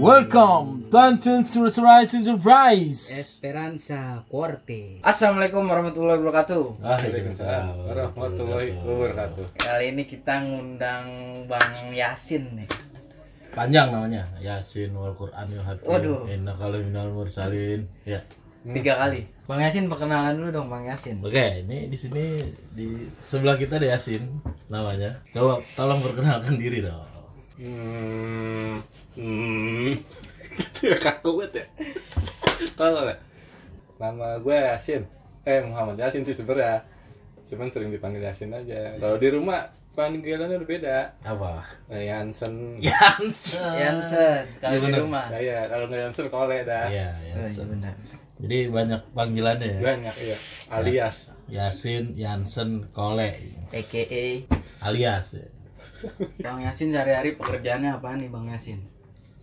Welcome, Dungeon Surprise Surprise. Esperanza Corte. Assalamualaikum warahmatullahi wabarakatuh. Waalaikumsalam warahmatullahi wabarakatuh. Kali ini kita ngundang Bang Yasin nih. Panjang namanya. Yasin wal Qur'anil Hakim. Waduh. Innaka minal mursalin. Ya. Tiga kali. Bang Yasin perkenalan dulu dong Bang Yasin. Oke, ini di sini di sebelah kita ada Yasin namanya. Coba tolong perkenalkan diri dong. Hmm, hmm, gitu ya kaku banget ya. Nggak? Nama gue Yasin. Eh Muhammad Yasin sih sebenarnya. Cuman sering dipanggil Yasin aja. Kalau di rumah panggilannya udah beda. Apa? Nah, Yansen. Yansen. Yansen kalau Iya, di rumah. Nah, iya, kalau nggak Yansen kole dah. Iya, Oh, iya Yansen. benar. Jadi banyak panggilannya ya. Banyak iya. Alias. Yasin, Yansen, Kole, AKA alias. ya. Bang Yasin sehari-hari pekerjaannya apa nih Bang Yasin?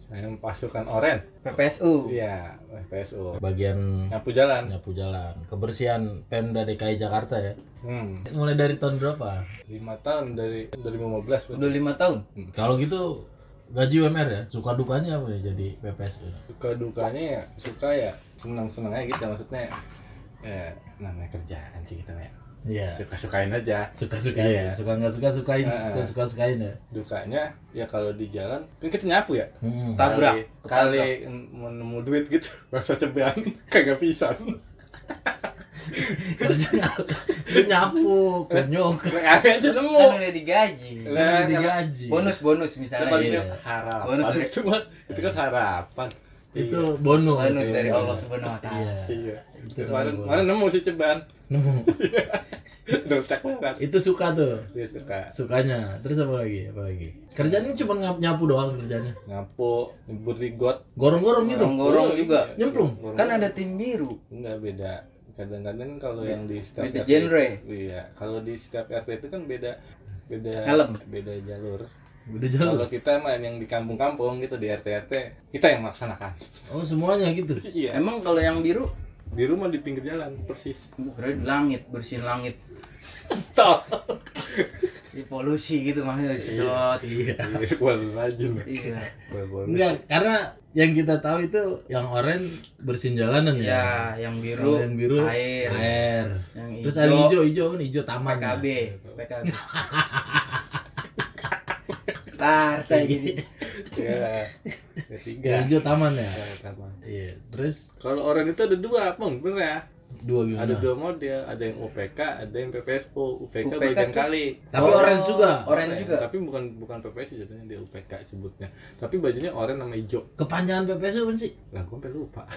Saya pasukan oren. PPSU. Iya, PSU. Bagian Nyapu jalan. nyapu jalan, kebersihan Pemda DKI Jakarta ya. Hmm. Mulai dari tahun berapa? lima tahun dari 2015 Udah lima tahun. Kalau gitu gaji UMR ya, suka dukanya apa ya jadi PPSU? suka dukanya ya suka ya senang senang aja gitu maksudnya ya namanya kerjaan sih gitu ya Iya. suka sukain aja Suka sukain, Iya. suka nggak suka sukain, suka suka sukain ya. dukanya ya kalau di jalan kan kita nyapu ya Hmm. Tabrak. kali, kali mau nemu duit gitu bangsa ceban kagak bisa Kerja lu nyapu, kunyuk, kagak aja nemu Kan udah digaji. Lah, digaji. Bonus-bonus kan misalnya. Iya. harapan Bonus. itu mah itu kan harapan Itu bonus. Bonus dari Iya. Allah Subhanahu wa taala. Iya. iya kemarin bonus. kemarin nemu si ceban Nemu. Itu suka tuh. dia suka Sukanya. Terus apa lagi? Apa lagi? Kerjanya cuma nyapu doang kerjanya. nyapu nyebur di got Gorong-gorong gitu. Gorong-gorong juga. Nyemplung. Kan ada tim biru. Enggak beda. Kadang-kadang kalau yang di setiap Beda RT genre. Iya, kalau di setiap RT itu kan beda beda Helm. beda jalur. Udah jalan. Kalau kita mah yang di kampung-kampung gitu di RT-RT, kita yang melaksanakan. Oh, semuanya gitu. Iya. Emang kalau yang biru Di rumah di pinggir jalan persis. langit, bersihin langit. Di polusi gitu maksudnya disedot. Iya. Wah, rajin. Iya. Wah, bonus. Enggak, karena yang kita tahu itu yang oranye bersihin jalanan ya. Ya, yang biru, yang biru air. air. Yang Terus hijau, ada hijau, hijau kan hijau taman. PKB, PKB. Partai jadi. Ya. Ya, Ketiga. hijau taman ya. Ya, sama. Iya. Terus Kalau orang itu ada dua, Pung, bener ya? Dua gimana? Ada dua model, ada yang UPK, ada yang PPSU. UPK, UPK bagian tuh- kali. Tapi Oh, orange juga. Orange juga. Tapi bukan bukan PPSU jadinya dia UPK sebutnya. Tapi bajunya oranye sama hijau. Kepanjangan PPSU apa sih? Lah gue sampai lupa.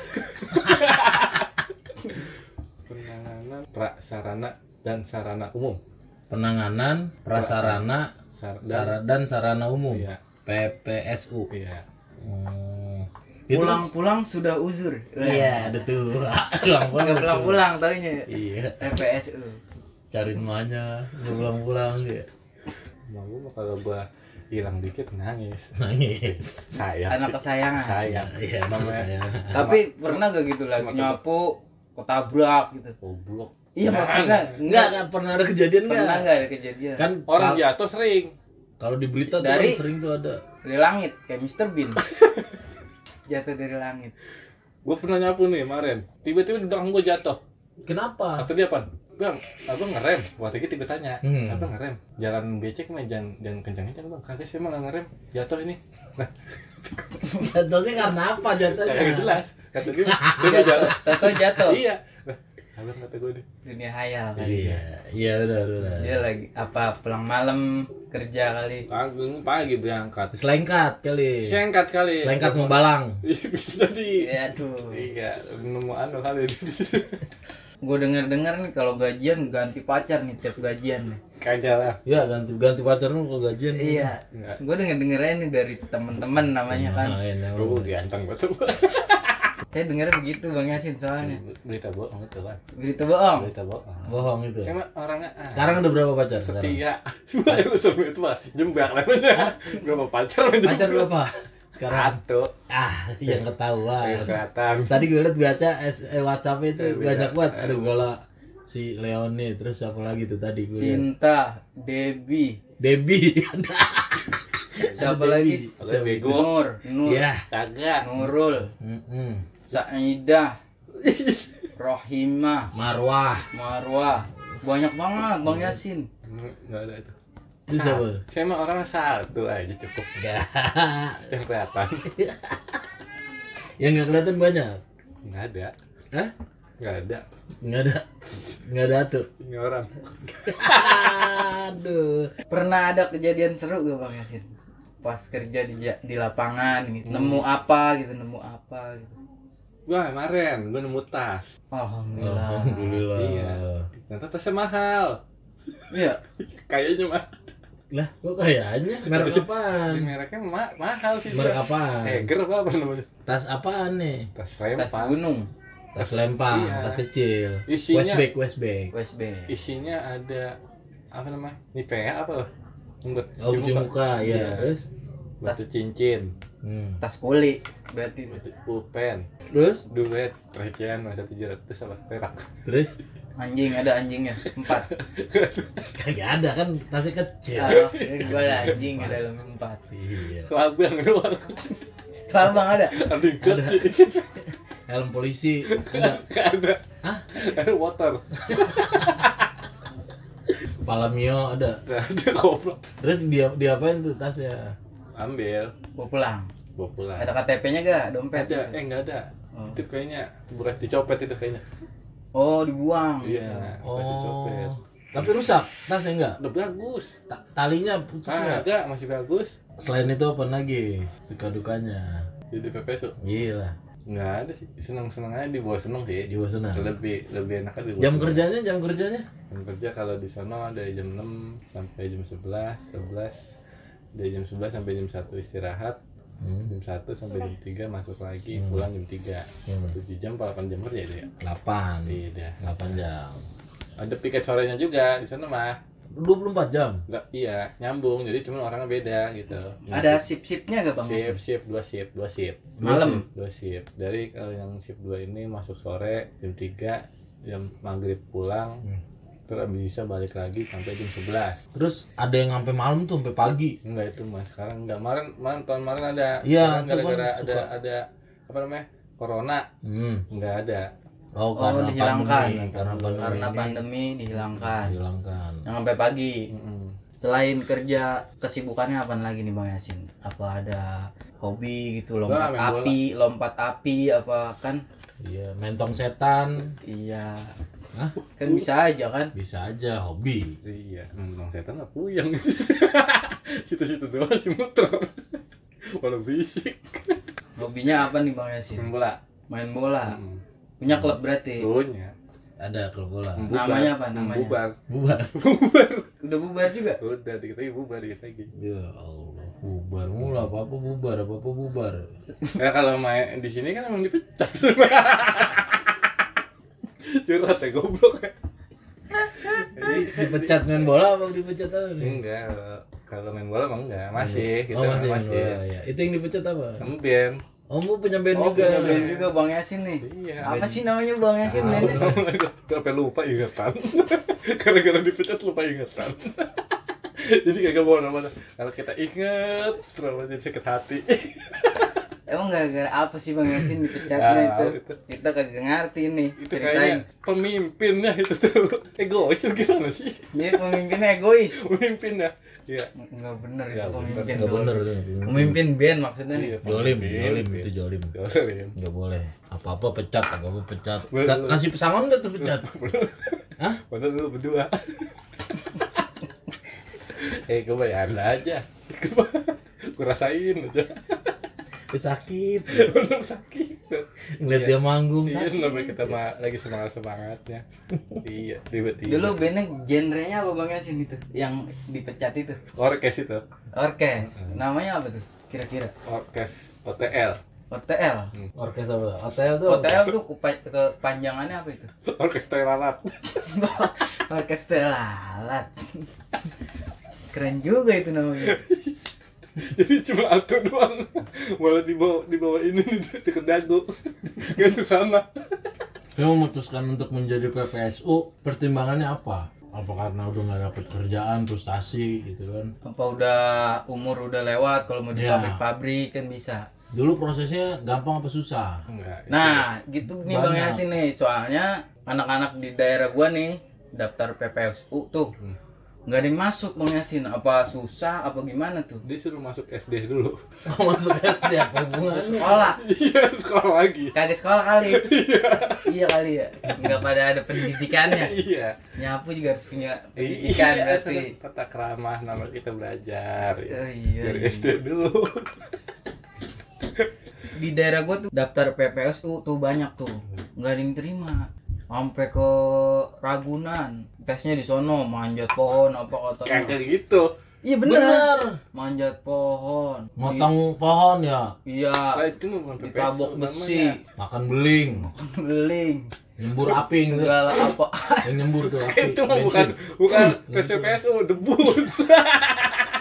Penanganan prasarana dan sarana umum. Penanganan prasarana Sar dan dan sarana umum. Iya. PPSU. iya. Hmm. Itu- Pulang-pulang sudah uzur. Iya, ada tuh. Pulang-pulang. Pulang-pulang taunya Iya. PPSU. Cari emaknya, nggak pulang-pulang ya. Mau gue mah kalau gue hilang dikit nangis. Nangis. Saya Anak kesayangan. Saya. Iya, nama saya. Tapi pernah gak gitu lagi nyapu ketabrak gitu? Goblok. Iya maksudnya Enggak, enggak enggak pernah ada kejadian pernah enggak? nggak ada kejadian Kan Orang jatuh sering. kalau di berita tuh Dari- kan sering tuh ada. dari langit kayak Mr. Bean jatuh dari langit Gue pernah nyapu nih kemarin. Tiba-tiba di belakang gue jatuh. Kenapa? Kata dia apa? Bang, abang ngerem. Waktu itu gue tanya, Hmm. abang ngerem. Jalan becek mah jangan jangan kencang-kencang bang. Kagak sih emang ngerem. Jatuh ini. Nah, Jatuhnya karena apa jatuhnya? saya jelas. Kata dia, saya. Tato jatuh Iya. Abang kata gue deh. dunia hayal kan Iya, iya udah udah. dia lagi apa pulang malam kerja kali Pagi, pagi berangkat. Selengkat kali. Sengkat kali. Selengkat mau balang. Iya, bisa jadi. ya aduh Iya, nemu anu kali gue denger dengar nih kalau gajian ganti pacar nih tiap gajian nih Kagak lah. Ya ganti ganti pacar lu kalau gajian. iya gue denger dengernya nih dari temen-temen namanya kan Main, emang. Gue ganteng betul. saya dengernya begitu bang Yasin soalnya Berita bohong itu kan. berita bohong Berita bohong. Bohong itu. Saya orangnya ah, Sekarang ada berapa pacar sekarang? setia. Itu semua itu mah jembak namanya. Berapa pacar Pacar berapa? Sekarang Satu. ah yang ketahuan. Yang kelihatan. Tadi gue liat baca S- eh, WhatsApp itu beda. banyak banget. Ada gala si Leoni terus siapa lagi tuh tadi gue. Cinta, Debbie, Debbie ada siapa lagi? Siapa? Nur, Nur, ya Kagak. Nurul, Mm-mm. Saidah, Rohimah, Marwah Marwah. Banyak banget Bang Yasin. Enggak ada itu. itu siapa Saya mah orang satu aja cukup Enggak. yang kelihatan. yang nggak kelihatan banyak Enggak ada. Hah? Enggak ada. nggak ada nggak ada tuh Ini orang. aduh Pernah ada kejadian seru gak Bang Yasin? Pas kerja di di lapangan gitu. Nemu apa gitu, nemu apa gitu. Wah, kemarin gue nemu tas. Alhamdulillah. alhamdulillah Iya. Ternyata tasnya mahal. Iya. Kayaknya mah. lah kok kayaknya merek Di apaan mereknya ma- mahal sih. merek apaan Heger apa apa namanya? tas apaan nih Tas Tas lempar. gunung, tas lempang Iya. tas kecil Isinya- westback westback USB. Isinya ada apa namanya? Nivea apa? Untuk oh cuci muka ya Iya. terus Batu cincin, hmm. Tas kuli berarti. pulpen, terus duet, recehan masa tujuh ratus apa perak. terus Anjing ada anjingnya empat. kagak ada kan tasnya kecil Ah, gue ada anjing ada dalam empat. iya Kelabang doang. Kalau bang ada. Ada ikut Ada. helm polisi ada Gak ada. Hah? Ada water. kepala mio ada ada goblok. terus dia diapain tuh tasnya Ambil, Bawa pulang. bawa pulang. Ada KTP-nya gak? Dompet? Ada, eh nggak ada. Oh. Itu kayaknya beras dicopet itu kayaknya. Oh, dibuang. Iya, dicopet. oh tapi rusak tasnya enggak Udah bagus. Ta- talinya putus Ah, nggak ada, masih bagus. selain itu apa lagi suka dukanya Jadi pepeso. gila Nggak ada sih. Seneng-seneng aja dibawa seneng sih. jiwa senang Lebih lebih enak dibawa jam seneng. kerjanya jam kerjanya Jam kerja kalau di sana dari jam 6 sampai jam 11, 11 dari jam 11 sampai jam 1 istirahat. hmm. Jam 1 sampai jam 3 masuk lagi, pulang jam 3. Hmm. 7 jam apa 8 jam kerja itu ya? 8 Iya dah. 8 jam Ada piket sorenya juga di sana mah. 24 jam Enggak, iya, nyambung. Jadi cuma orangnya beda gitu. Ada sip-sipnya gak bang? shift, shift, dua shift, dua shift. Malam. Dua shift. Dari kalau yang shift 2 ini masuk sore jam 3, jam maghrib pulang. Hmm. Terus bisa balik lagi sampai jam 11. terus ada yang sampai malam tuh sampai pagi Enggak itu mas, sekarang enggak. Kemarin, kemarin tahun kemarin ada. Iya, tuh kan gara-gara ada ada apa namanya? Corona hmm. enggak ada. oh, Oh, karena dihilangkan. pandemi karena pandemi Karena ini pandemi dihilangkan. dihilangkan Yang sampai pagi. Mm-mm. Selain kerja, kesibukannya apa lagi nih Bang Yasin? Apa ada hobi gitu, lompat Wah, main bola. api, lompat api apa kan? iya mentong setan Iya. Hah? Kan bisa aja kan? bisa aja hobi Iya, emang setan nggak puyeng. Situ-situ doang sih muter. Walau bisik. Hobinya apa nih Bang Yasin? Main bola. Main bola. Hmm. Punya klub berarti. Punya. Ada klub bola Membubar. Namanya apa namanya? Membubar. bubar Udah bubar juga. Udah dikit lagi bubar dikit lagi. ya Allah bubar mulu apa apa bubar apa apa bubar Ya kalau main di sini kan emang dipecat. Curhat ya goblok. dipecat main bola apa dipecat apa nih Enggak, kalau- main bola emang enggak. Masih, kita oh masih, masih. bola ya itu yang dipecat apa Kamu band. Oh mau punya band Oh, juga punya band juga Bang Yasin nih. Iya. Apa sih namanya Bang Yasin? Ah, Nen? Sampai lupa ingatan. Gara-gara dipecat lupa ingatan. jadi kagak mau nama kalau kita inget terus jadi sakit hati. Emang gara-gara apa sih Bang Yasin dipecatnya Ah, itu? itu. Kita kagak ngerti nih. itu Ceritain. kayaknya pemimpinnya itu tuh egois tuh gimana sih Dia pemimpinnya egois. pemimpinnya iya Enggak bener itu Nggak pemimpin. nggak tuh. bener tuh. Pemimpin band maksudnya nih. Iya, jolim pemimpin. jolim itu jolim Jolim. nggak boleh apa apa pecat apa apa pecat kasih pesangon nggak tuh pecat Hah? Padahal lu berdua. eh, gue bayarin aja. Gue rasain aja. Sakit Belum sakit. ngeliat dia manggung Iya, sakit namanya kita ma- lagi semangat semangatnya. iya, tiba-tiba. Dulu bandnya genrenya apa Bang Yasin itu? Yang dipecat itu. orkes itu, Orkes. Namanya apa tuh? Kira-kira. orkes OTL, OTL. orkes apa hotel tuh OTL tuh kepa- kepanjangannya apa itu? orkes lalat. Orkes lalat. Keren juga itu namanya. Jadi cuma alto doang. Malah dibawa dibawa ini nih deket dagu. Gak susah Lu memutuskan untuk menjadi PPSU, pertimbangannya apa? Apa karena udah nggak dapet kerjaan, frustasi gitu kan? Apa udah umur udah lewat kalau mau di Iya. pabrik-pabrik kan bisa. Dulu prosesnya gampang apa susah? enggak Nah, gitu nih Bang. Yasin nih. Soalnya anak-anak di daerah gua nih daftar PPSU tuh. Hmm. Nggak ada yang masuk Bang Yasin. Apa susah apa gimana tuh? dia suruh masuk SD dulu Oh, masuk SD apa hubungannya? Sekolah. iya sekolah lagi Kagak sekolah kali. iya kali ya. Nggak pada ada pendidikannya. iya Nyapu juga harus punya pendidikan iya berarti. tata keramah nama kita belajar ya. Oh, iya, dari iya. SD dulu Di daerah gua tuh daftar PPSU tuh banyak tuh. Nggak ada yang terima. Sampai ke Ragunan. Tesnya di sono manjat pohon apa katanya. kagak gitu Iya bener. Bener. Manjat pohon. Motong pohon ya, Iya. lah itu mah bukan PPSU Ditabok besi. namanya. makan beling, Beling. nyembur api gitu. Segala apa. Yang nyembur tuh api. itu mah bukan bukan PPSU debus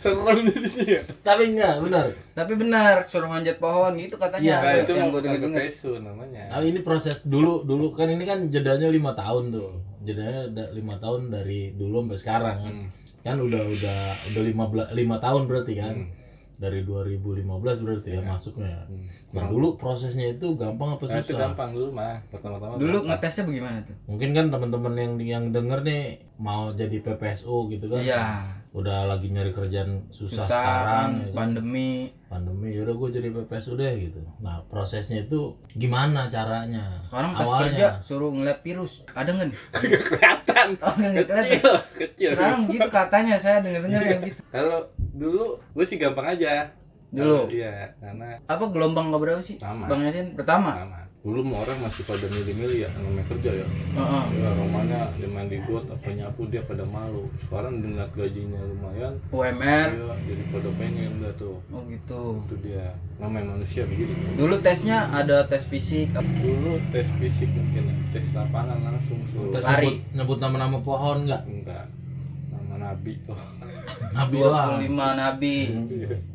serem jadinya Tapi enggak, benar. Tapi benar suruh manjat pohon gitu katanya. Iya, nah itu yang gue denger. PPSU namanya Tapi ini proses dulu, dulu kan ini kan jedanya lima tahun tuh. Jedanya da- lima tahun dari dulu sampai sekarang kan. Hmm. Kan udah udah udah lima bela- lima tahun berarti kan. Hmm. Dari 2015 berarti ya masuknya. Hmm. Nah dulu prosesnya itu gampang apa Nah, itu susah? gampang dulu mah pertama-tama Dulu gampang. ngetesnya bagaimana tuh? Mungkin kan teman-teman yang yang denger nih mau jadi PPSU gitu kan. Iya. Udah lagi nyari kerjaan susah, Susah sekarang ya kan. pandemi. pandemi yaudah gue jadi PPSU deh gitu nah prosesnya itu gimana caranya Sekarang pas kerja suruh ngeliat virus. Ada nggak? kelihatan Oh, kelihatan. kecil kecil Sekarang gitu katanya saya denger-denger yang gitu. kalau dulu gue sih gampang aja Dulu? Iya karena Apa gelombang keberapa sih? Sama. Bang Yasin pertama. lama dulu mah orang masih pada milih-milih ya namanya kerja ya Heeh. ya romanya dia mandi got apa nyapu dia pada malu sekarang dengan gajinya lumayan UMR. dia jadi pada pengen dah tuh Oh gitu. itu dia namanya manusia begitu Dulu tesnya ada tes fisik. dulu tes fisik mungkin ya, tes lapangan langsung suruh Terus Lari. nyebut, nyebut nama-nama pohon nggak enggak nama nabi tuh nabi doang 25 nabi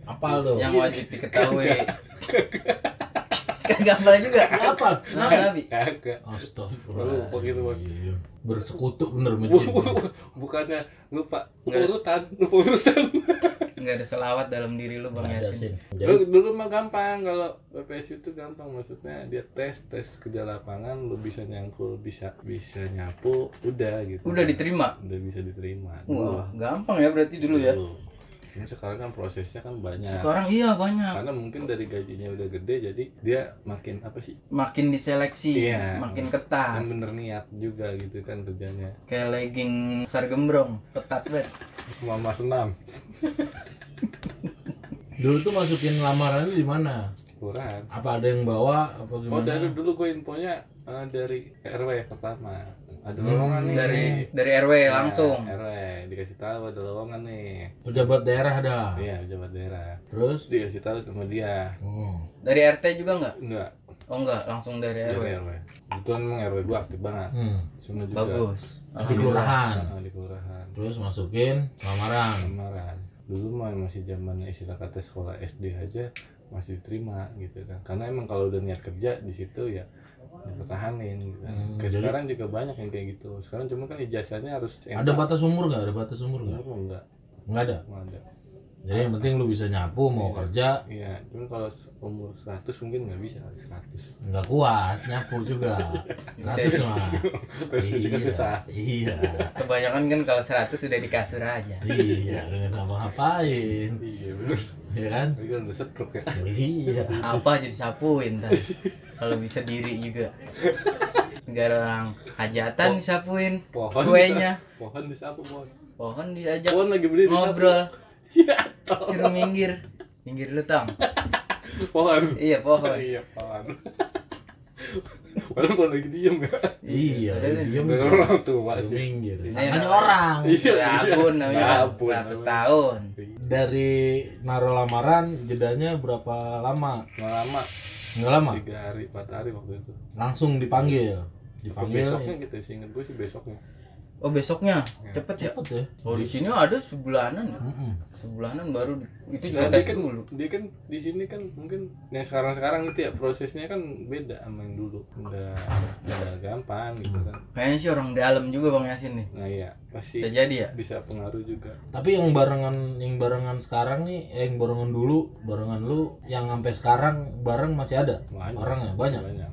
apal tuh yang wajib diketahui. Kagak hafal juga. apa Nama nabi. kagak Astagfirullah Lupa gitu, Bang. bersekutu bener bu- bukannya lupa Enggak. urutan lupa urutan Nggak ada selawat dalam diri lu Bang Yasin. dulu, dulu mah gampang kalau PPS itu gampang maksudnya dia tes tes kerja lapangan lu bisa nyangkul bisa bisa nyapu udah gitu Udah diterima. udah bisa diterima Wah, gampang ya berarti dulu ya. Ini sekarang kan prosesnya kan banyak Sekarang iya banyak. karena mungkin dari gajinya udah gede jadi dia makin apa sih Makin diseleksi, Iya. makin ketat. yang bener niat juga gitu kan kerjanya Kayak legging besar gembrong, ketat banget. mama senam dulu tuh masukin lamarannya di mana kurang apa ada yang bawa apa Oh gimana dari dulu gue infonya eh, dari RW pertama ada lowongan nih. Dari dari RW Ya, langsung. RW dikasih tahu ada lowongan nih. Pejabat daerah ada? Iya pejabat daerah. Terus? Dikasih tahu sama dia. Oh. Dari RT juga nggak? enggak Oh enggak, langsung dari RW. dari RW itu emang RW gue aktif banget. Hmm. cuma juga Bagus. di kelurahan. Ah, di kelurahan. Terus masukin lamaran kemarin dulu mah masih zaman istilah kata sekolah SD aja masih diterima gitu kan. Karena emang kalau udah niat kerja di situ ya dipertahanin gitu. Hmm, Kayak jadi- sekarang juga banyak yang kayak gitu. Sekarang cuma kan ijazahnya harus ada batas umur nggak? Ada batas umur nggak? Umur enggak nggak ada? Nggak ada jadi yang penting lu bisa nyapu mau kerja Iya, cuman kalau umur 100 mungkin nggak bisa 100. nggak kuat nyapu juga 100 mah Tes fisik kan Iya, susah. iya Kebanyakan kan kalau 100 sudah di kasur aja. iya dengan sama ngapain Iya bener. ya kan Tapi kan udah setruk ya. iya Apa aja disapuin ntar. Kalau bisa diri juga. Negara orang hajatan disapuin. Pohon Kuenya. Pohon disapu pohon. Pohon diajak Pohon lagi berdiri disapu. ngobrol. Iya, Suruh minggir. Minggir lu tang. pohon. Iya pohon. Iya, pohon. Padahal pohon lagi diem ya. iya diam Dengan orang tua sih. minggir Ini namanya namanya- orang Iya, Ya ampun namanya Ya kan ampun, 100 namanya. tahun. dari naruh lamaran jedanya berapa lama Nggak lama. nggak lama Tiga hari, empat hari waktu itu. langsung dipanggil dipanggil Besoknya gitu sih, inget gue sih besoknya. Oh besoknya, cepet ya? cepet ya Oh di sini ada sebulanan ya? Mm-mm. Sebulanan baru itu juga Nah, tes kan, dulu. dia kan di sini kan mungkin yang sekarang-sekarang itu ya prosesnya kan beda sama yang dulu. Enggak enggak gampang gitu kan. Kayaknya sih orang dalam juga Bang Yasin nih. Nah iya, pasti Bisa jadi ya? bisa pengaruh juga. tapi yang barengan yang barengan sekarang nih eh, yang barengan dulu barengan lu yang sampai sekarang bareng masih ada Banyak. orangnya banyak Banyak.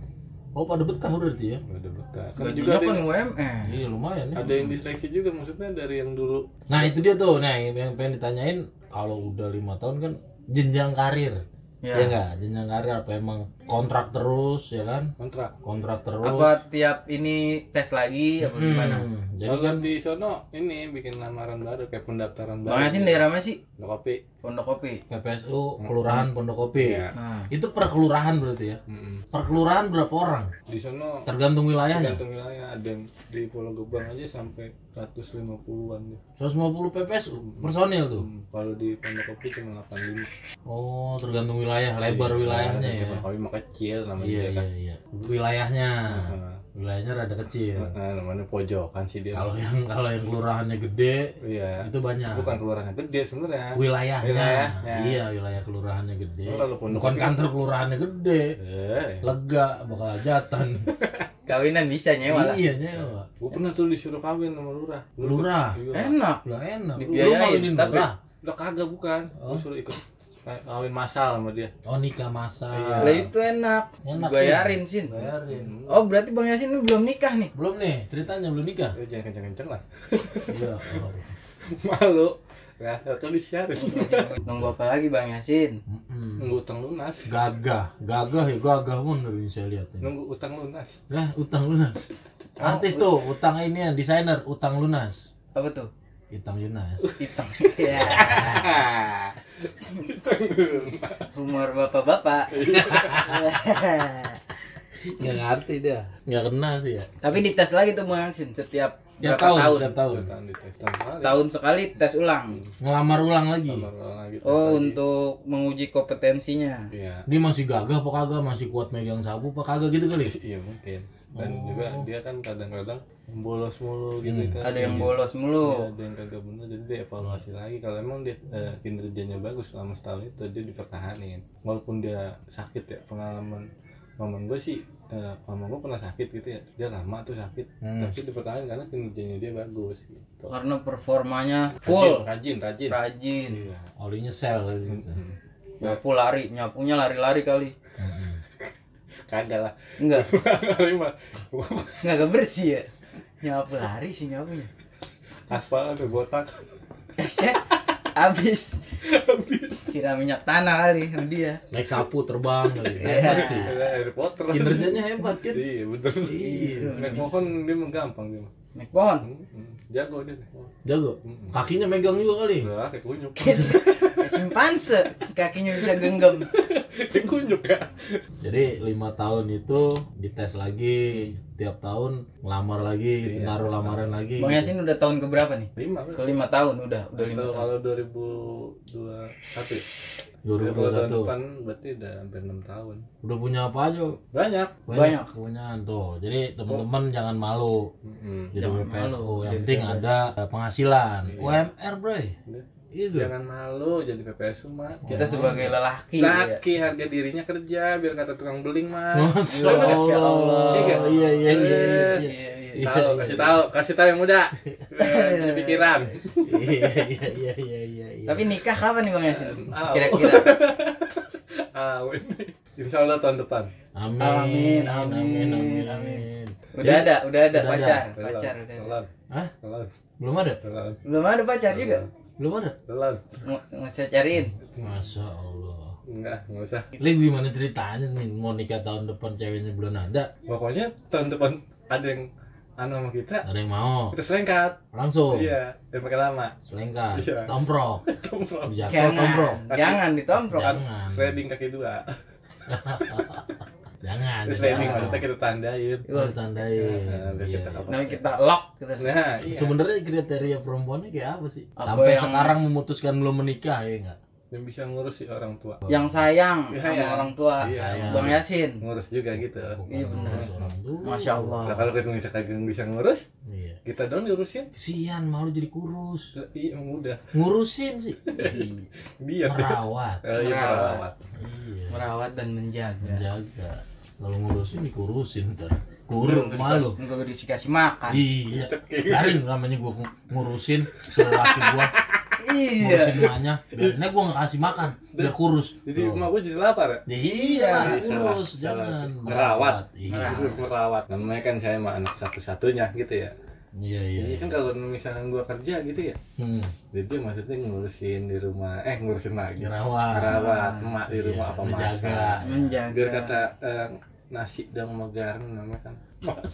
Oh pada betah berarti ya Udah betah. Kan Gajinya juga ada, kan yang- UMR. iya lumayan ya ada yang diseleksi juga maksudnya dari yang dulu. nah itu dia tuh nah yang yang pengen ditanyain kalau udah lima tahun kan jenjang karir Ya. ya enggak jenjang karir apa emang kontrak terus ya kan kontrak. kontrak terus Apa tiap ini tes lagi apa gimana? Hmm, jadi Kalau kan di sono ini bikin lamaran baru kayak pendaftaran baru. Bang Yasin daerah mana sih? Udah kopi. Pondok Kopi. PPSU kelurahan Pondok Kopi Iya. Nah, itu per kelurahan berarti ya Mm-mm. per kelurahan berapa orang Di sono tergantung wilayahnya tergantung wilayah ada yang di Pulau Gebang aja sampai 150-an deh. 150 PPSU personil tuh Hmm, Kalau di Pondok Kopi cuma 85. oh tergantung wilayah lebar wilayahnya ya Pondok mah kecil namanya iya kan. iya iya wilayahnya Nah, wilayahnya rada kecil nah, namanya pojokan sih dia. kalau yang kalau yang kelurahannya gede iya. itu banyak Bukan kelurahannya gede sebenarnya. wilayahnya Wilayahnya. iya wilayah kelurahannya gede Oh, bukan Kopi- kantor kelurahannya gede Eh, lega bakal hajatan kawinan bisa nyewa lah. iya nyewa gue pernah tuh disuruh kawin sama lurah. Lurah? Iya. Enak. lah enak lu Dibiayain, ngawinin tapi- murah Udah kagak bukan. Gue suruh ikut kawin masal sama dia. oh nikah masal Iya. Lah itu enak. Enak, Bayarin Sin. bayarin Oh berarti Bang Yasin ini belum nikah nih. belum nih ceritanya belum nikah Eh, jangan kenceng-kenceng lah. iya. Malu. Ya, atau disiarin. Nunggu apa lagi Bang Yasin? Mm-mm. Nunggu utang lunas. gagah gagah ya gagah mun dari saya lihat ini Nunggu utang lunas. Nah, utang lunas. Artis tuh, utang ini ya, desainer, utang lunas. Apa tuh? Itang Yunas. Hitam. Ya. Humor bapak-bapak. Nggak ngerti dia. Nggak kenal sih ya. Tapi dites lagi tuh Bang Yasin setiap Tiap berapa tahun, tahun. setiap tahun. Utang di tes tahun kemarin. Tahun sekali tes ulang. Ngelamar ulang lagi. Kamar ulang lagi, tes Oh, lagi. untuk menguji kompetensinya. Iya. Dia masih gagah apa kagak? Masih kuat megang sapu apa kagak gitu kali? Iya mungkin. Dan juga dia kan kadang-kadang bolos mulu gitu kan. Ada yang bolos Iya, mulu. ada yang kagak bener jadi dia evaluasi lagi kalau emang dia eh, kinerjanya bagus selama setahun itu dia dipertahanin walaupun dia sakit ya pengalaman momen gue sih eh, mama gue pernah sakit gitu ya dia lama tuh sakit Hmm. tapi dipertahankan karena kinerjanya dia bagus gitu Karena performanya full, rajin rajin, rajin. rajin. Iya. Olinya sel gitu. Hmm. Nyapu lari, nyapunya lari-lari kali. Kagak lah Enggak, enggak bersih ya. Nyapu lari sih nyapunya. aspal ada botak Set, habis. Siram minyak tanah kali sama dia. Naik sapu terbang kali. Iya. Hebat sih. ada Harry Potter Kinerjanya hebat kan? iya bener Iya. naik pohon dia mah gampang dia mah Naik pohon. Hmm, jago dia Jago. Kakinya megang juga kali. udah kayak kunyuk Kayak simpanse, kakinya bisa genggam. kayak kunyuk ya Jadi lima tahun itu dites lagi tiap tahun ngelamar lagi, Iya. naruh lamaran lagi. Bang Yasin udah tahun ke berapa nih? lima kan Kelima tahun udah, udah lima tahun. kalau 2021 ya? Ya, kalau tahun 2021. depan berarti udah hampir 6 tahun. Udah punya apa aja? Banyak. Banyak. punya tuh. Jadi teman-teman jangan malu. Mm-mm. Jadi Jangan PPSU malu, yang jadi penting PPSU. ada eh, penghasilan. Iya. UMR, Bro. Udah. Iya gak? Jangan malu jadi PPSU mah. Kita sebagai lelaki ya. Laki harga dirinya kerja biar kata tukang beling mah. Masya Masya Allah. Allah. Iya, iya, iya, iya, iya. Iya, iya. Tahu, kasih tahu, kasih tahu yang muda. Punya pikiran. Iya, iya, iya, iya, iya, iya. Tapi nikah kapan nih Bang Yasin? Kira-kira. Ah, ini. Insya Allah tahun depan. Amin, Amin, amin, amin, amin, amin. Udah ada, udah ada Udah pacar, pacar udah. ada. Belum, Hah? belum, Belum ada? belum, Belum ada pacar juga. Belum ada? belum. Mau mau saya cariin. Masya Allah. Enggak, enggak usah. Lih gimana ceritanya nih mau nikah tahun depan ceweknya belum ada Pokoknya tahun depan ada yang anu sama kita, ada yang mau kita selengkat. langsung Iya, yang pakai lama. selengkat Iya. tomprok Tomprok. jatuh tomprok Jangan, jangan ditomprok. Jangan. Sliding kaki dua. jangan Terus sliding jangan. maksudnya kita tandain. Oh, ditandain Nah, Iya, kita iya. Namanya kita lock gitu. Nah, iya. sebenarnya kriteria perempuannya kayak apa sih Apa sampai yang- sekarang memutuskan belum menikah ya enggak yang bisa ngurus si orang tua yang sayang Iya, sama iya. orang tua Iya. bang Yasin ngurus juga gitu Bukan Iya, benar. masya Allah nah kalau kita bisa kagak bisa ngurus Iya. kita dong diurusin Kesian malu jadi kurus. iya emang udah Ngurusin sih. dia Merawat. Eh, iya, Merawat. merawat. Iya. merawat dan menjaga Menjaga. Kalau ngurusin dikurusin ntar. Kurung malu. enggak dikasih makan Iya. Garing namanya gua ngu- ngurusin suruh laki gua iya ngurusin emaknya. Biarnya gua nggak kasih makan biar kurus. jadi Tuh. emak gue jadi lapar ya Ya iya, Iya, kurus salah. jangan Merawat. Iya. Merawat. merawat namanya kan saya mah anak satu-satunya gitu ya Iya iya. jadi kan kalau misalnya gue kerja gitu ya Hmm. jadi maksudnya ngurusin di rumah eh ngurusin lagi Ngerawat. merawat emak di rumah Iya, apa menjaga. masak menjaga biar kata eh, nasi dan sama garam namanya kan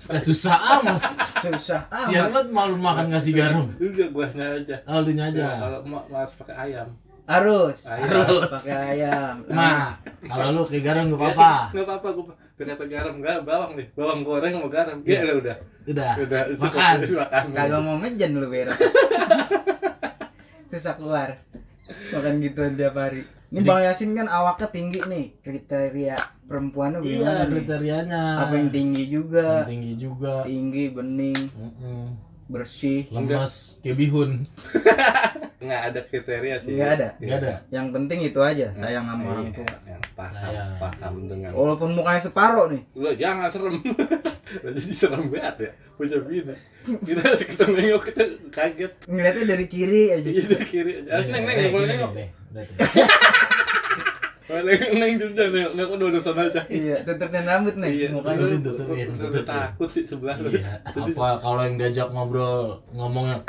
Eh, susah amat. susah Sian banget malu makan kasih garam. udah guanya aja Oh, lu aja. Ya, kalau emak harus pakai ayam harus. Harus. pakai ayam Ma, kalau lu kayak garam gak apa-apa. nggak apa-apa gue ternyata garam nggak bawang nih bawang goreng sama garam Iya. ya udah Udah. udah. Makan. makan kagak mau mejen lu beres susah keluar makan gituan tiap hari ini bang Yasin kan awaknya tinggi nih kriteria perempuannya Iya, gimana nih kriterianya. apa yang tinggi juga Yang tinggi juga. tinggi bening Mm-mm. bersih Lemas kayak bihun. nggak ada kriteria sih Nggak ada? Gak ada. yang penting itu aja sayang sama orang Iya, tua yang paham Sayang. paham dengan walaupun mukanya separuh nih lu jangan serem jadi serem banget ya punya bini kita kita nengok kita kaget ngeliatnya dari kiri aja iya dari kiri aja harus neng neng nggak boleh nengok neng udah udah aja. Iya tutupin rambut iya. mukanya. Tutupin, tutupin, takut sih sebelah. Iya. Apa kalau yang diajak ngobrol ngomongnya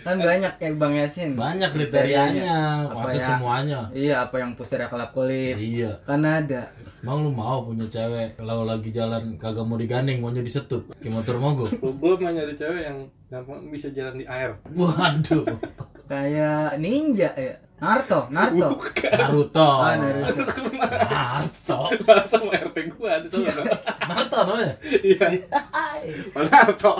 kan banyak kayak bang Yasin banyak kriterianya, Apa masa ya? semuanya. iya apa yang pusara kelap kulit Iya. kan ada Emang lu mau punya cewek kalau lagi jalan kagak mau digandeng maunya disetut kayak motor mogok. gue mau nyari cewek yang gampang bisa jalan di air Waduh. kayak ninja ya Naruto Naruto Naruto. Ah, Naruto. Naruto. Naruto sama RT gue ada sana Naruto namanya. iya Naruto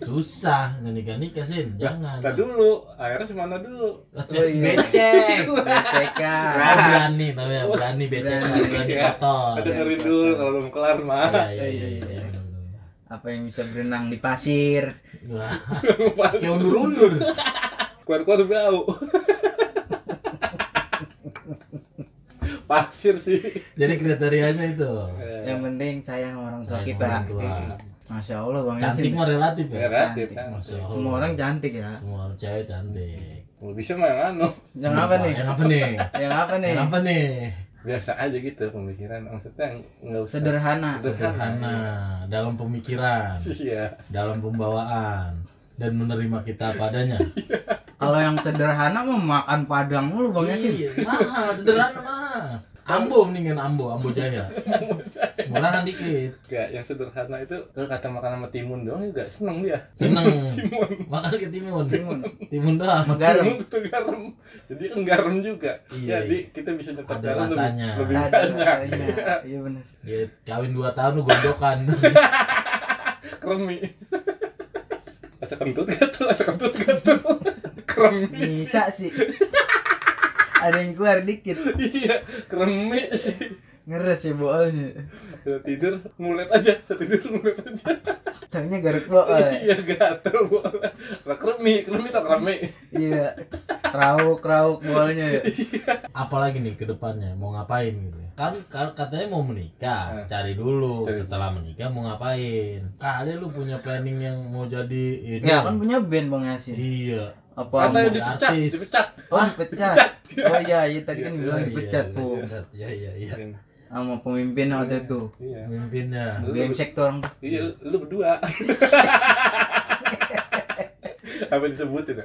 Susah, nikah sih, jangan. Nah dulu, airnya semana dulu Becek, Oh, iya. becek. BCK Oh, berani namanya, berani becek, Berani. berani Iya. kotor. dengerin dulu kalau belum kelar mah Iya, iya, iya, iya. apa yang bisa berenang di pasir Wah, Kayak undur-undur. keluar-keluar bau pasir sih. Jadi kriterianya itu. Eh, yang penting sayang sama orang tua Sayang kita. orang tua. masya allah bang Cantik Yasin. Mah relatif ya. relatif kan Allah. semua orang cantik ya. Semua orang cewek cantik. Kalau bisa mah yang anu. Yang apa nih? Yang apa nih? yang apa nih? Yang apa nih? biasa aja gitu pemikiran. Maksudnya nggak usah. Sederhana. Sederhana, dalam pemikiran, iya. Dalam pembawaan, dan menerima kita padanya. Kalau yang sederhana mah makan padang mulu bang Yasin Iya, mahal, sederhana mah. Ambo mendingan Ambo, Ambo Jaya. Murahan dikit. Gak, yang sederhana itu kalau kata makan sama timun doang juga seneng dia Seneng. Makan ke timun. Timun. Timun doang. Garam. timun itu garam jadi kan garam juga Iya, jadi kita bisa nyetak Ada garam rasanya. lebih, ada banyak rasanya iya benar Dia kawin 2 tahun lu gondokan. kremi asa kentut gak tuh asa kentut gak tuh kremi bisa sih ada yang keluar dikit iya kremi sih ngeres ya boolnya Udah tidur ngulet aja tidur ngulet aja taunya garuk bool iya gatel boleh lah kremi kremi tau kremi iya rauk rauk boolnya ya. Apalagi nih ke depannya mau ngapain gitu. Kan kan katanya mau menikah, Eh. cari dulu. Cari Setelah menikah mau ngapain? Kali lu punya planning yang mau jadi ini. ya kan punya band bang Yasin Iya. Apa mau dipecat artis. dipecat oh pecat Dipecat. oh iya iya tadi kan Iya, bilang Iya, dipecat iya, tuh Iya iya iya. sama pemimpin waktu itu iya Pemimpinnya. Tuh orang tuh. iya lu berdua apa disebutin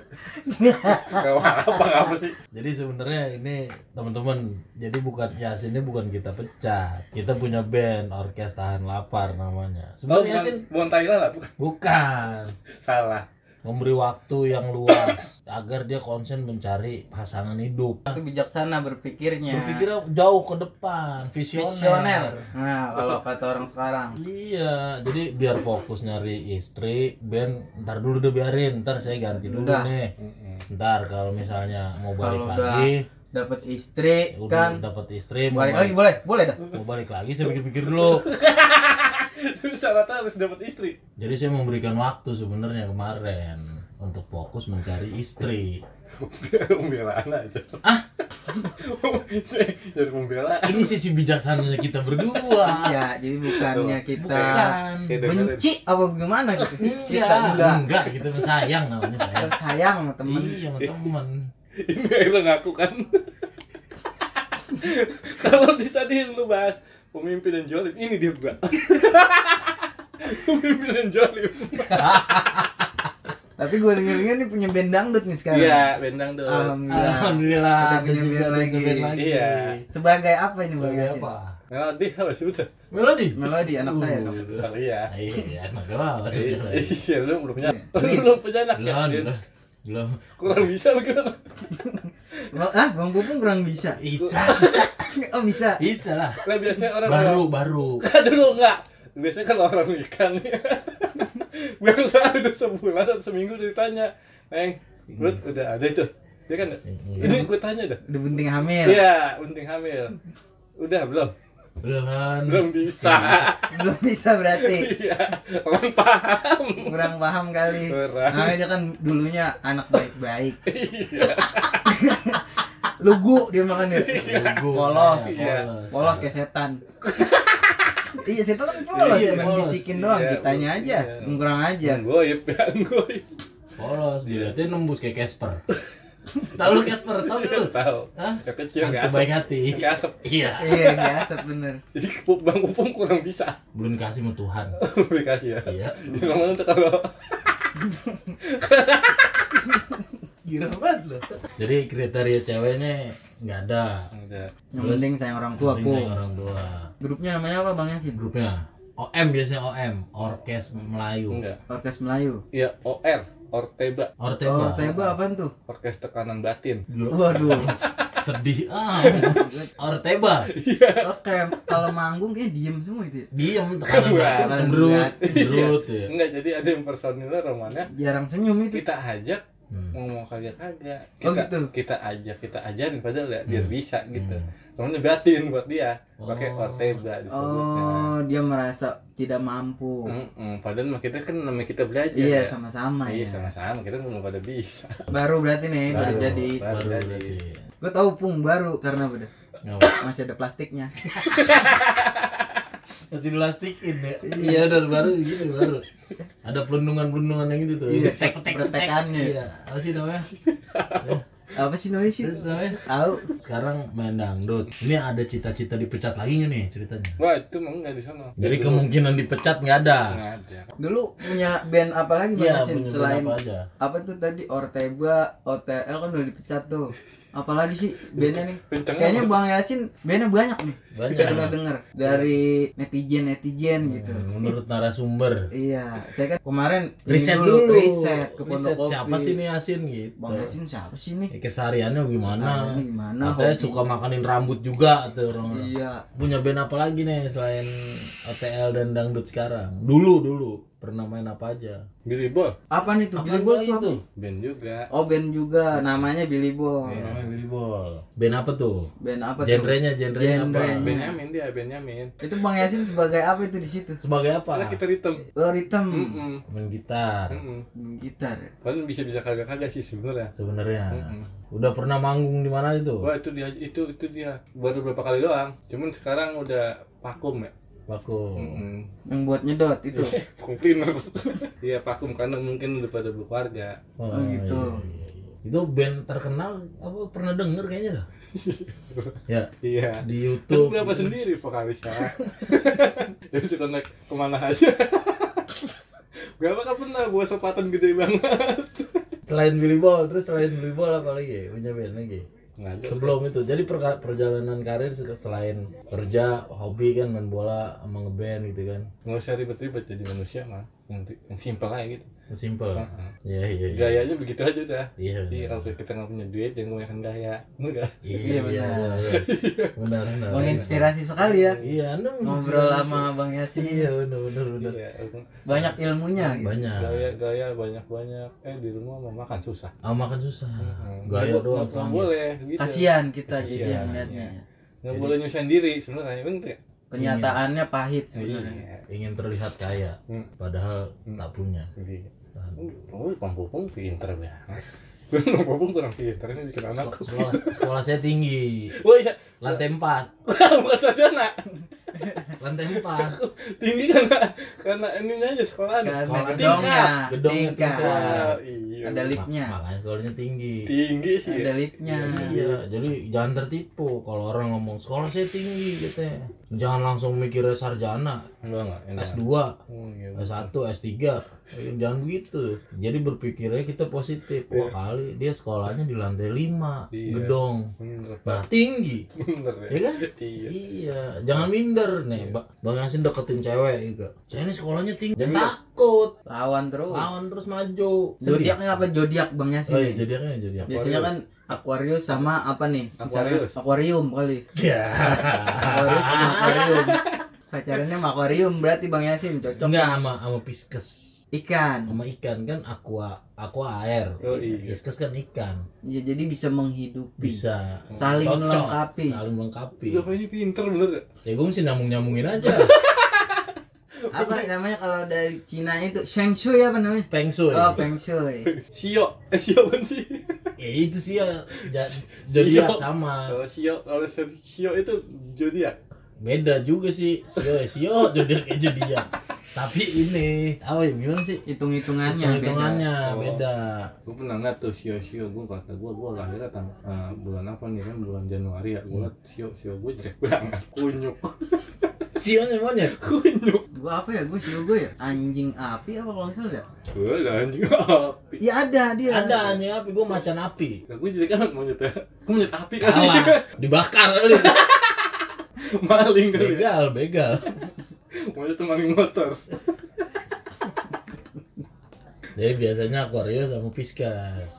ya apa apa sih Jadi sebenarnya ini teman-teman, jadi bukan Yasin ini bukan kita pecat. Kita punya band Orkes Tahan Lapar namanya. Oh, Sebenarnya Yasin bukan, bukan Thailand lah, bukan. bukan. Salah. Memberi waktu yang luas agar dia konsen mencari pasangan hidup. Itu bijaksana berpikirnya. Berpikirnya jauh ke depan visioner, visioner. Nah kalau kata orang sekarang. Iya jadi biar fokus nyari istri Ben ntar dulu deh biarin ntar saya ganti dulu Udah. nih. Ntar kalau misalnya mau balik kalau udah lagi. dapat istri udah kan? dapat istri mau balik balik, lagi boleh? Boleh dah? Mau balik lagi saya pikir-pikir dulu Terus syaratnya harus dapat istri. jadi saya memberikan waktu sebenarnya kemarin untuk fokus mencari istri Pembelaan aja. Ah? Jadi pembelaan. ini sisi bijaksananya kita berdua iya jadi bukannya kita bukan benci apa gimana gitu enggak kita enggak enggak kita sayang namanya sayang sayang sama temen iya sama temen Ini akhirnya ngaku kan. Kalau di tadi yang lu bahas pemimpin dan jolim, ini dia gua. pemimpin dan jolim. tapi gue denger denger nih punya band dangdut nih sekarang Iya, bendang tuh. alhamdulillah alhamdulillah Kita ada punya juga band ada lagi. band lagi Iya. sebagai apa ini bang sebagai apa Melodi apa sih udah? melodi melodi anak saya dong Oh iya. iya anak Iya, Iya, lu belum punya. Lu belum punya anak ya? belum belum Kurang bisa lu? Bang- ah bang Pupung kurang bisa bisa bisa oh bisa bisa lah Nah, biasanya orang baru baru Kan dulu enggak. Biasanya kan orang nikah nih. Biasa udah sebulan atau seminggu udah ditanya, "Neng, lu udah ada itu?" Dia kan, ini gue tanya dah. udah penting hamil Iya, penting hamil. Udah belum? Belum Belum bisa. belum bisa berarti Iya, orang paham. kurang paham kali Kurang. nah dia kan dulunya anak baik-baik Iya. lugu dia makan dia Lugu. polos Iya. polos kayak setan iya setan kan polos Iya, cuma polos. bisikin doang Iya, kitanya aja iya. kurang aja Goib ya, goib. polos dilihatnya nembus kayak Casper tahu lu Casper tahu lu Tahu. Hah? Yang kecil Hantu nggak baik asap. hati Nggak asap. iya iya biasa bener Jadi bang pupung kurang bisa. belum dikasih sama Tuhan Dikasih ya. iya Di rumah tuh kalau Gila banget loh. Jadi kriteria ceweknya nggak ada. Udah. yang penting sayang orang tua ku sayang orang tua. grupnya namanya apa bang Yasin Grupnya OM biasanya OM, Orkes Melayu. Enggak. orkes Melayu Iya, OR, Orteba, Orteba. oh teba apaan tuh Orkes Tekanan Batin. waduh Sedih ah. Orteba. oke kalau manggung kayak diem semua itu ya? Diem tekanan batin cemberut, batin. cemberut ya. Enggak, jadi ada yang personilnya romannya jarang senyum itu kita ajak Hmm. ngomong kagak-kagak. Oh, Kita, gitu? kita ajak, kita ajarin padahal ya biar Hmm. bisa gitu. Hmm. Romannya batin buat dia. Pakai Oh. Orteba disebutnya. oh dia merasa tidak mampu Mm-mm, Padahal mah kita kan namanya kita belajar iya ya. sama-sama Iya ya sama-sama kita belum pada bisa. baru berarti nih baru Baru, jadi Baru baru jadi. berarti. gue tahu pung baru karena beda Ngapa? masih ada plastiknya Masih diplastikin ya. Iya udah baru gitu baru. Ada pelundungan-pelundungan yang gitu tuh. Iya, tek tek pretekannya. Iya. Apa sih namanya? apa sih namanya sih namanya. tahu Sekarang main dangdut. Ini ada cita-cita dipecat lagi nggak nih ceritanya? Wah itu mah enggak di sana. Jadi Dulu kemungkinan dipecat nggak ada. nggak ada. dulu punya band apa lagi Iya, punya selain apa aja. apa tuh tadi Ortega OTL kan udah dipecat tuh apalagi sih bandnya nih Kenceng kayaknya amat. bang Yasin bandnya banyak nih Banyak. bisa dengar dengar dari netizen netizen gitu Hmm, Menurut narasumber. iya saya kan kemarin Riset dulu. riset ke Riset Pondok Kopi siapa sih nih Yasin gitu. bang Yasin siapa sih nih Ya, kesehariannya gimana? Kesehariannya gimana, Katanya hobi. suka makanin rambut juga tuh orang. iya Punya band apa lagi nih selain OTL dan dangdut sekarang? Dulu dulu pernah main apa aja? Billy Ball apa nih tuh Apa Billy Ball apa tuh? sih? band juga. oh band juga namanya Billy Ball Iya, namanya Billy Ball. Band apa tuh? band apa tuh Genrenya, genrenya apa? Genre. Benyamin dia, Benyamin. itu bang Yasin sebagai apa itu di situ Sebagai apa? Karena kita ritem. oh ritem Mm-mm. Main gitar. Mm-mm. Main gitar Padahal bisa-bisa kagak-kagak sih sebenarnya. Sebenarnya. Mm-mm. Udah pernah manggung di mana itu? Wah itu dia itu itu dia baru beberapa kali doang. Cuman sekarang udah vakum ya. Vakum. Mm-mm. yang buat nyedot itu Vakum cleaner. Iya vakum karena mungkin udah pada berkeluarga. Oh, Oh, gitu. iya, iya, iya. Itu band terkenal apa pernah denger kayaknya dah. ya, Iya. di YouTube. berapa sendiri vokalisnya? Jadi suka naik ke mana aja. Berapa kan pernah buat sepatan gede banget. Selain Billy Ball, terus selain Billy Ball apa lagi? Punya band lagi? Ada. Sebelum itu, jadi perka- perjalanan karir se- selain kerja, hobi kan main bola sama ngeband gitu kan. Nggak usah ribet-ribet jadi manusia mah. Yang, yang simpel aja gitu. Simple. Iya iya. iya. Gayanya begitu aja udah. Iya. Jadi kalau kita nggak punya duit jangan kebanyakan gaya. Udah. Iya Iya, iya. benar. iya. Benar benar. menginspirasi sekali ya Iya, anda ngobrol sama bang Yasin Iya benar benar benar. Iya. banyak ilmunya gitu. Banyak. Gaya gaya banyak banyak. Eh di rumah mau makan susah. Ah makan susah. Hmm. Gaya Nggak- doang. nggak boleh gitu. kasihan kita jadi yang lihatnya Nggak boleh nyusahin diri sebenarnya bener ya. kenyataannya pahit sebenarnya Iya. Ingin terlihat kaya, Hmm. padahal Hmm. tak punya. Iya. Oh, Bang Popong pinter banget. Bang Popong kurang pinter ini Seko- anakku. Sekolah, sekolah saya tinggi, Wah iya, lantai 4 bukan sarjana. lantai 4 Tinggi karena karena ininya aja sekolahan. karena Sekolah gedongnya Gedongnya tingkat tingkat. Iya. ada liftnya makanya sekolahnya tinggi Tinggi sih. ada ya. liftnya iya jadi jangan tertipu kalau orang ngomong sekolah saya tinggi katanya jangan langsung mikirnya sarjana Enggak enggak. enggak. S2 Oh, iya. S1 S3 Eh, jangan begitu jadi berpikirnya kita positif wah kali dia sekolahnya di lantai 5 Iya. gedong Bener, nah tinggi bener ya. ya kan Iya. Iya, jangan minder nih, Ba- Bang Yasin deketin cewek juga. Saya ini sekolahnya tinggi, jangan takut. lawan terus Lawan terus maju. zodiaknya apa zodiak bang Yasin Oh iya, jadinya jadinya. biasanya kan Aquarius sama apa nih Misalnya Aquarius. Aquarium kali Ya. Aquarius sama Aquarium pacarannya sama Aquarium berarti bang Yasin cocok Enggak sama sama Pisces. ikan Sama ikan kan aqua, aqua air. Oh, iya. Pisces kan ikan. ya jadi bisa menghidupi Bisa saling Cocok. melengkapi Saling melengkapi. Bapak ini pinter bener ya. Ya gue mesti nyambung-nyambungin aja. apa namanya kalau dari Cina itu Sheng Shui apa namanya Feng Shui. oh Feng Shui Sio, eh Sio apa sih? Ya itu sih ya. ja- Zodiak Sio. sama. Kalau Sio, kalau Sio itu zodiak. Beda juga sih. Sio Sio zodiak aja dia. Tapi ini, apa ya gimana sih? hitung-hitungannya beda. Hitung-hitungannya Oh. beda. Gue pernah ngeliat tuh Sio Sio gue kata gue gue lahirnya tang eh, bulan apa nih kan bulan Januari ya gue liat Sio Sio gue jelek banget kunyuk Sionya monyet. kunyuk gua apa ya gua sih gua ya anjing api apa kalau nggak salah ya gue ada anjing api ya ada dia Ada anjing api, gue macan api. Nah, gue jelek banget monyetnya gue monyet api kali Kalah, dibakar kali. maling kali ya. Begal, begal. Tuh maling motor Jadi biasanya Aquarius sama Pisces.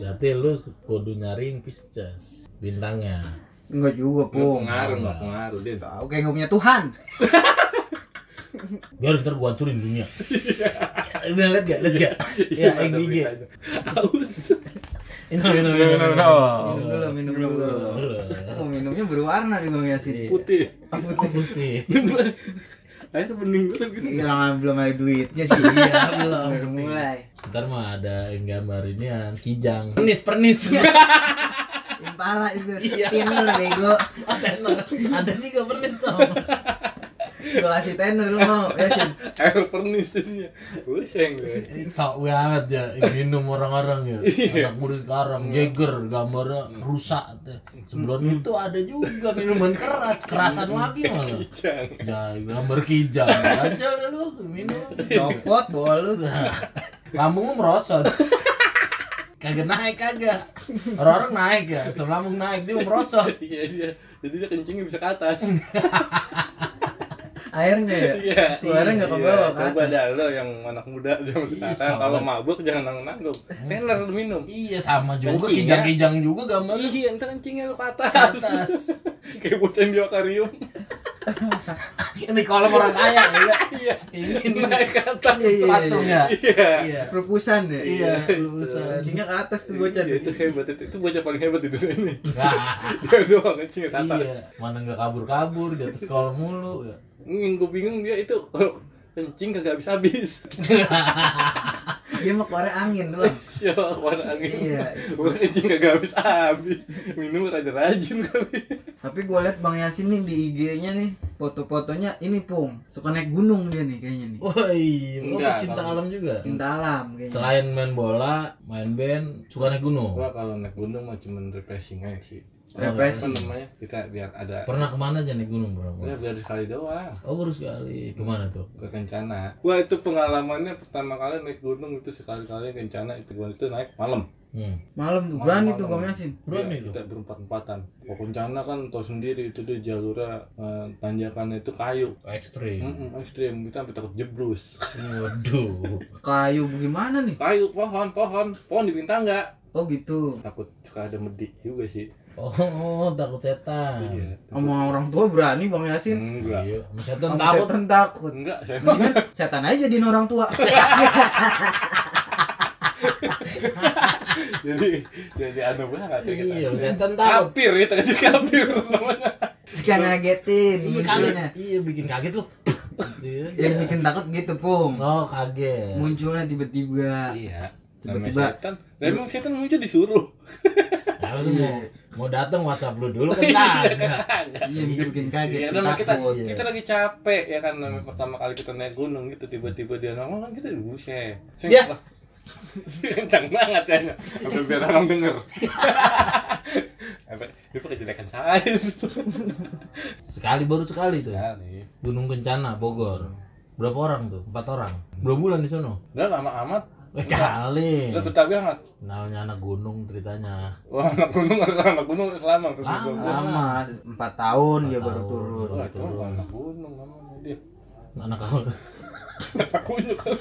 Berarti lu kudu nyari yang Pisces bintangnya. enggak juga pung pengaruh nggak enggak. pengaruh dia oke nggak punya Tuhan Biar ntar gua hancurin dunia. Ini liat gak? Liat gak? Ya, Ada yang gigi. beritanya. aus Ini minum, minum, minum. minum dulu minum dulu Minum. oh minumnya berwarna nih bang Yasin putih Putih. air bening banget gitu lah, belum ada duitnya sih Iya, belum. baru mulai Ntar mah ada yang gambar inian, kijang. Pernis, pernis. impala itu Iya. tenor bego Oh, tenor. Ada juga pernis tuh. kasih tenor lu mau Yasin air pernis ini pusing gue. Sok banget ya. Minum orang-orang ya. Anak muda sekarang Jagger gambarnya rusak teh. Sebelum itu ada juga minuman keras, kerasan lagi malah. kijang Ya, gambar kijang aja lah lu minum. copot bawa lu. Lambungmu merosot. Kagak naik kagak. Orang-orang naik ya, sebelum lambung naik dia merosot. iya iya jadi dia kencingnya bisa ke atas airnya ya? Iya. Keluarnya nggak ke bawah Iya, kan? coba dah lo yang anak muda zaman sekarang. kalau mabuk jangan nanggung nanggung teler lu minum. Iya sama juga. Ya? kijang-kijang juga gambarnya iya ntar kencingnya lu ke atas, ke atas. kayak bocah di akuarium Ini kolam orang kaya ya. iya. Ini. Naik ke atas Iya, iya, iya. ya. iya. Iya. perupusan ya? Iya, lulusan. kencingnya ke atas tuh bocah Iya, itu hebat. Itu, itu bocah paling hebat di dunia ini dia doang kencingnya ke atas. Iya, mana nggak kabur-kabur di atas kolam mulu ya. Yang gue bingung dia itu kalau kencing kagak habis habis dia mau keluar angin doang siapa warna angin. Iya. gue kencing kagak habis habis minum rajin rajin kali. Tapi gua liat bang Yasin nih di IG-nya nih foto-fotonya ini pung. Suka naik gunung dia nih kayaknya nih. Woi, lo Enggak, pecinta kalau- alam juga. cinta alam kayaknya. Selain main bola, main band, suka naik gunung. Gua kalau naik gunung mah cuman refreshing aja sih. Represi. namanya kita biar ada Pernah ke mana aja nih gunung bro? ya biar sekali doang Oh baru sekali. Ke mana tuh? ke Kencana. Wah itu pengalamannya pertama kali naik gunung itu sekali-kali Kencana itu gua itu naik malam. Hmm. Malam tuh berani tuh Bang Yasin. Berani Ya, tuh. kita berempat-empatan. Kalau Kencana kan tau sendiri itu dia jalurnya eh, tanjakannya itu kayu. Ekstrim. Mm-mm, ekstrim kita sampai takut jebrus. Waduh. Kayu gimana nih? kayu pohon pohon pohon di bintang nggak Oh gitu. takut suka ada medik juga sih. Oh, takut setan. Iya. Sama orang tua berani Bang Yasin. Enggak. Iya, sama setan Sama takut. setan takut. Enggak, saya Mendingan setan aja jadiin orang tua. jadi jadi anu banget ya kita. Iya, setan takut. Kapir itu kasih kapir namanya. Sekian ngagetin. Iya kaget. Iya bikin kaget lu. Iya. Yang bikin takut gitu, Pung. Oh kaget. Munculnya tiba-tiba. Iya. Tiba-tiba- setan. Lah emang setan muncul disuruh. Nah, lu mau mau datang WhatsApp lu dulu kan kagak. Iya, bikin kaget. Iya, kita. Iya. kita lagi capek ya kan namanya pertama kali kita naik gunung gitu tiba-tiba dia nongol kan kita buset. Ya. Kencang banget ya. Sampai biar orang denger. Apa dia pakai jelekan saya. Sekali baru sekali tuh. Sekali. Gunung Kencana Bogor. Berapa orang tuh? Empat orang. Berapa bulan di sono? Udah lama amat. Eh kali. Udah betah banget. Namanya anak gunung ceritanya. Wah, anak gunung anak gunung harus lama. terus Lama. Lama, empat tahun dia baru turun. Wah, itu anak gunung namanya dia. Anak kau. Anak gunung kan.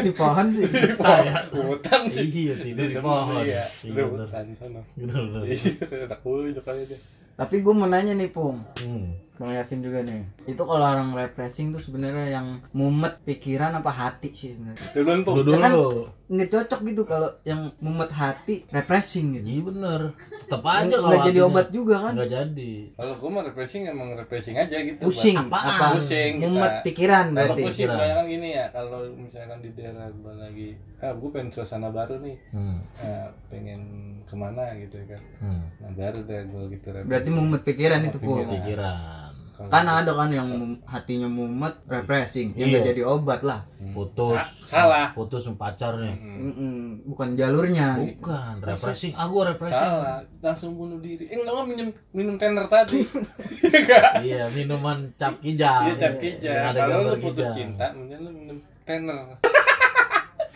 Di pohon sih. Hutan sih. Iya, tidur di pohon. Iya, Iya, udah bener. hutan sana. Bener. Iya, anak gunung kali dia. Tapi gue mau nanya nih, Pung. Hmm. Bang Yasin juga nih. Itu kalau orang refreshing tuh sebenarnya yang mumet pikiran apa hati sih sebenarnya? Dulu tuh. Ya kan? dulu. Nggak cocok gitu kalau yang mumet hati refreshing gitu. Iya bener. Tetap aja kalau Nggak jadi obat juga kan? Nggak jadi. Kalau gua mah refreshing emang refreshing aja gitu. Pusing Apaan? apa? Pusing kita. Mumet pikiran Kalau berarti. pusing Pikiran. banyak kan gini ya, kalau misalkan di daerah gua lagi, ah gua pengen suasana baru nih, Hmm. eh, pengen ke mana gitu kan. Hmm. Nah baru deh gua gitu refreshing. Berarti mumet pikiran itu, Pung. Pikiran. Kalau- Kan ada kan yang mum- hatinya mumet refreshing, yang nggak Iya. jadi obat lah. Putus. Sa- salah. Putus sama pacarnya. Mm, Mm-mm, bukan jalurnya. gitu. Bukan, refreshing. Ah, gua refreshing. salah, langsung bunuh diri. Eh enggak minum minum tender tadi. Iya? Iya, minuman cap kijang. Iya cap kijang. ada Kalau lu putus cinta, mending lu minum tenner.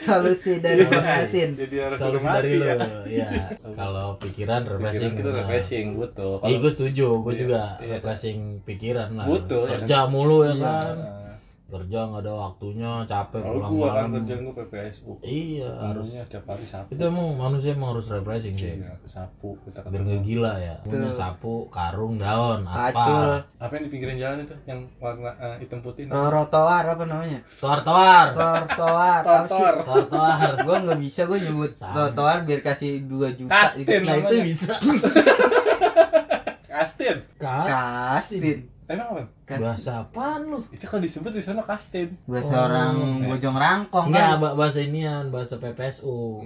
Solusi dari Yasin. Jadi harus Solusi dari lu. ya. Iya. Kalau pikiran refreshing. Pikiran kita nah. refreshing butuh. Iya, gue setuju. Gue Iya, juga iya. refreshing pikiran lah. Butuh, ya Kerja mulu ya Iya. kan. Kerja nggak ada waktunya, capek Kalau pulang gua kan malam. kerjaan gua PPSU. Iya, harus. Harusnya tiap hari sapu. Itu emang manusia emang harus refreshing sih. Iya, sapu kita Biar nggak gila ya. Punya sapu, karung, daun, aspal. Apa yang di pinggiran jalan itu yang warna eh, hitam putih? Trotoar apa namanya? Trotoar. Trotoar. Totor. Trotoar. Gua nggak bisa gua nyebut trotoar biar kasih 2 juta Kastin. gitu. Nah, itu namanya. bisa. Kastin. Kas. Kastin. Emang apa? Kastin. Bahasa apaan lu? Itu kalau disebut di sana kastin. Bahasa orang Bojong Rangkong Enggak, kan. ba- bahasa inian, bahasa PPSU.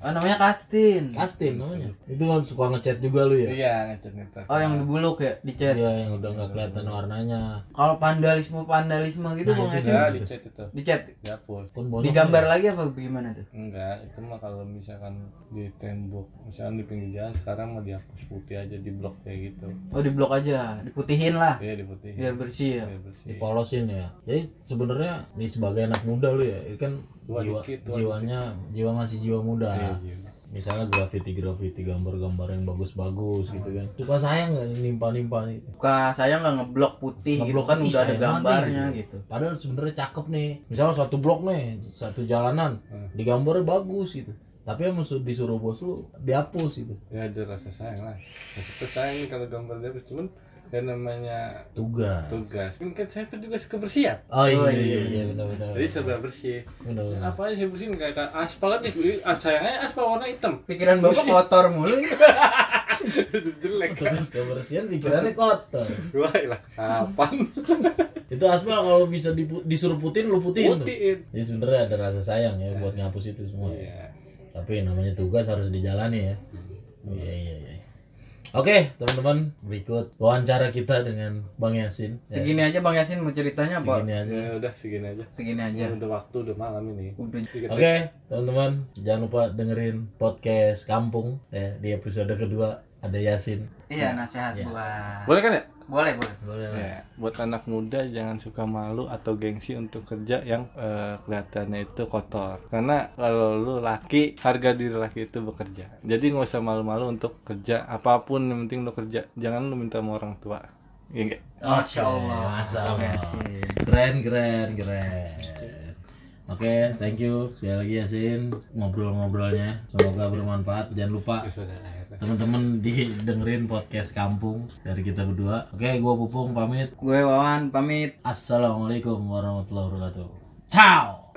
Oh namanya kastin. Kastin namanya. Itu kan suka ngechat juga lu ya? Iya, ngecat ngecat. Oh yang dibuluk ya, dicet. Iya, yang udah nggak kelihatan warnanya. Kalau vandalisme vandalisme gitu Nah, Bang itu Yasin. Enggak dicet itu. Dicet. Dihapus. Pun bonok Digambar lagi apa gimana tuh? Enggak, itu mah kalau misalkan di tembok, misalkan di pinggir jalan sekarang mah dihapus putih aja di blok kayak gitu. Oh di blok aja, diputihin lah Iya diputih. biar bersih ya. Bersih. dipolosin ya. Jadi sebenarnya nih sebagai anak muda lu ya, ini kan Tua jiwa, dikit, tua jiwanya jiwa masih jiwa muda. Iya, iya. Misalnya graffiti-graffiti gambar-gambar yang bagus-bagus gitu kan. Suka sayang nggak nimpa-nimpa nih? Suka saya nggak ngeblok putih gitu Ngeblok kan ih, udah ada sayang gambarnya nih, gitu. Padahal sebenarnya cakep nih. Misalnya suatu blok nih, satu jalanan, Hmm. digambarnya bagus gitu. Tapi yang musuh disuruh bos lu dihapus gitu. Ya ada rasa sayang lah. Rasa sayang kalau gambar dihapus cuman yang namanya Tugas. tugas. Kan kan saya kan juga suka bersiap. Oh iya Oh, iya iya, iya benar benar. Jadi serba bersih. Benar benar. Apa aja saya bersihin kayak kayak aspal aja. Ah, Sayangnya aspal warna hitam. Pikiran bapak kotor mulu. Jelek kan. Tugas kebersihan pikirannya kotor. Wah, lah. Kapan? Itu aspal kalau bisa disuruh putin lu putin tuh. Putiin. Jadi sebenarnya ada rasa sayang ya buat ngapus itu semua. Iya. Tapi namanya tugas harus dijalani ya. Iya iya Oke, teman-teman, berikut wawancara kita dengan Bang Yasin. Ya, Segini aja Bang Yasin mau ceritanya apa? segini aja. Ya udah segini aja. Segini Ya, aja. udah waktu udah malam ini. Udah. Oke, teman-teman, jangan lupa dengerin podcast Kampung ya di episode kedua ada Yasin. Iya, nasihat Iya. buat Boleh kan ya? Boleh, boleh. Boleh. Ya, buat anak muda jangan suka malu atau gengsi untuk kerja yang eh, kelihatannya itu kotor. Karena kalau lu laki, harga diri laki itu bekerja. Jadi nggak usah malu-malu untuk kerja apa pun yang penting lu kerja. Jangan lu minta sama orang tua. Iya nggak? Masya Allah. Masya. Keren, keren, keren. Oke, thank you sekali lagi Yasin ngobrol-ngobrolnya. Semoga bermanfaat. Jangan lupa teman-teman didengerin podcast kampung dari kita berdua. Oke gue pupung pamit. Gue wawan pamit. Assalamualaikum warahmatullahi wabarakatuh. Ciao!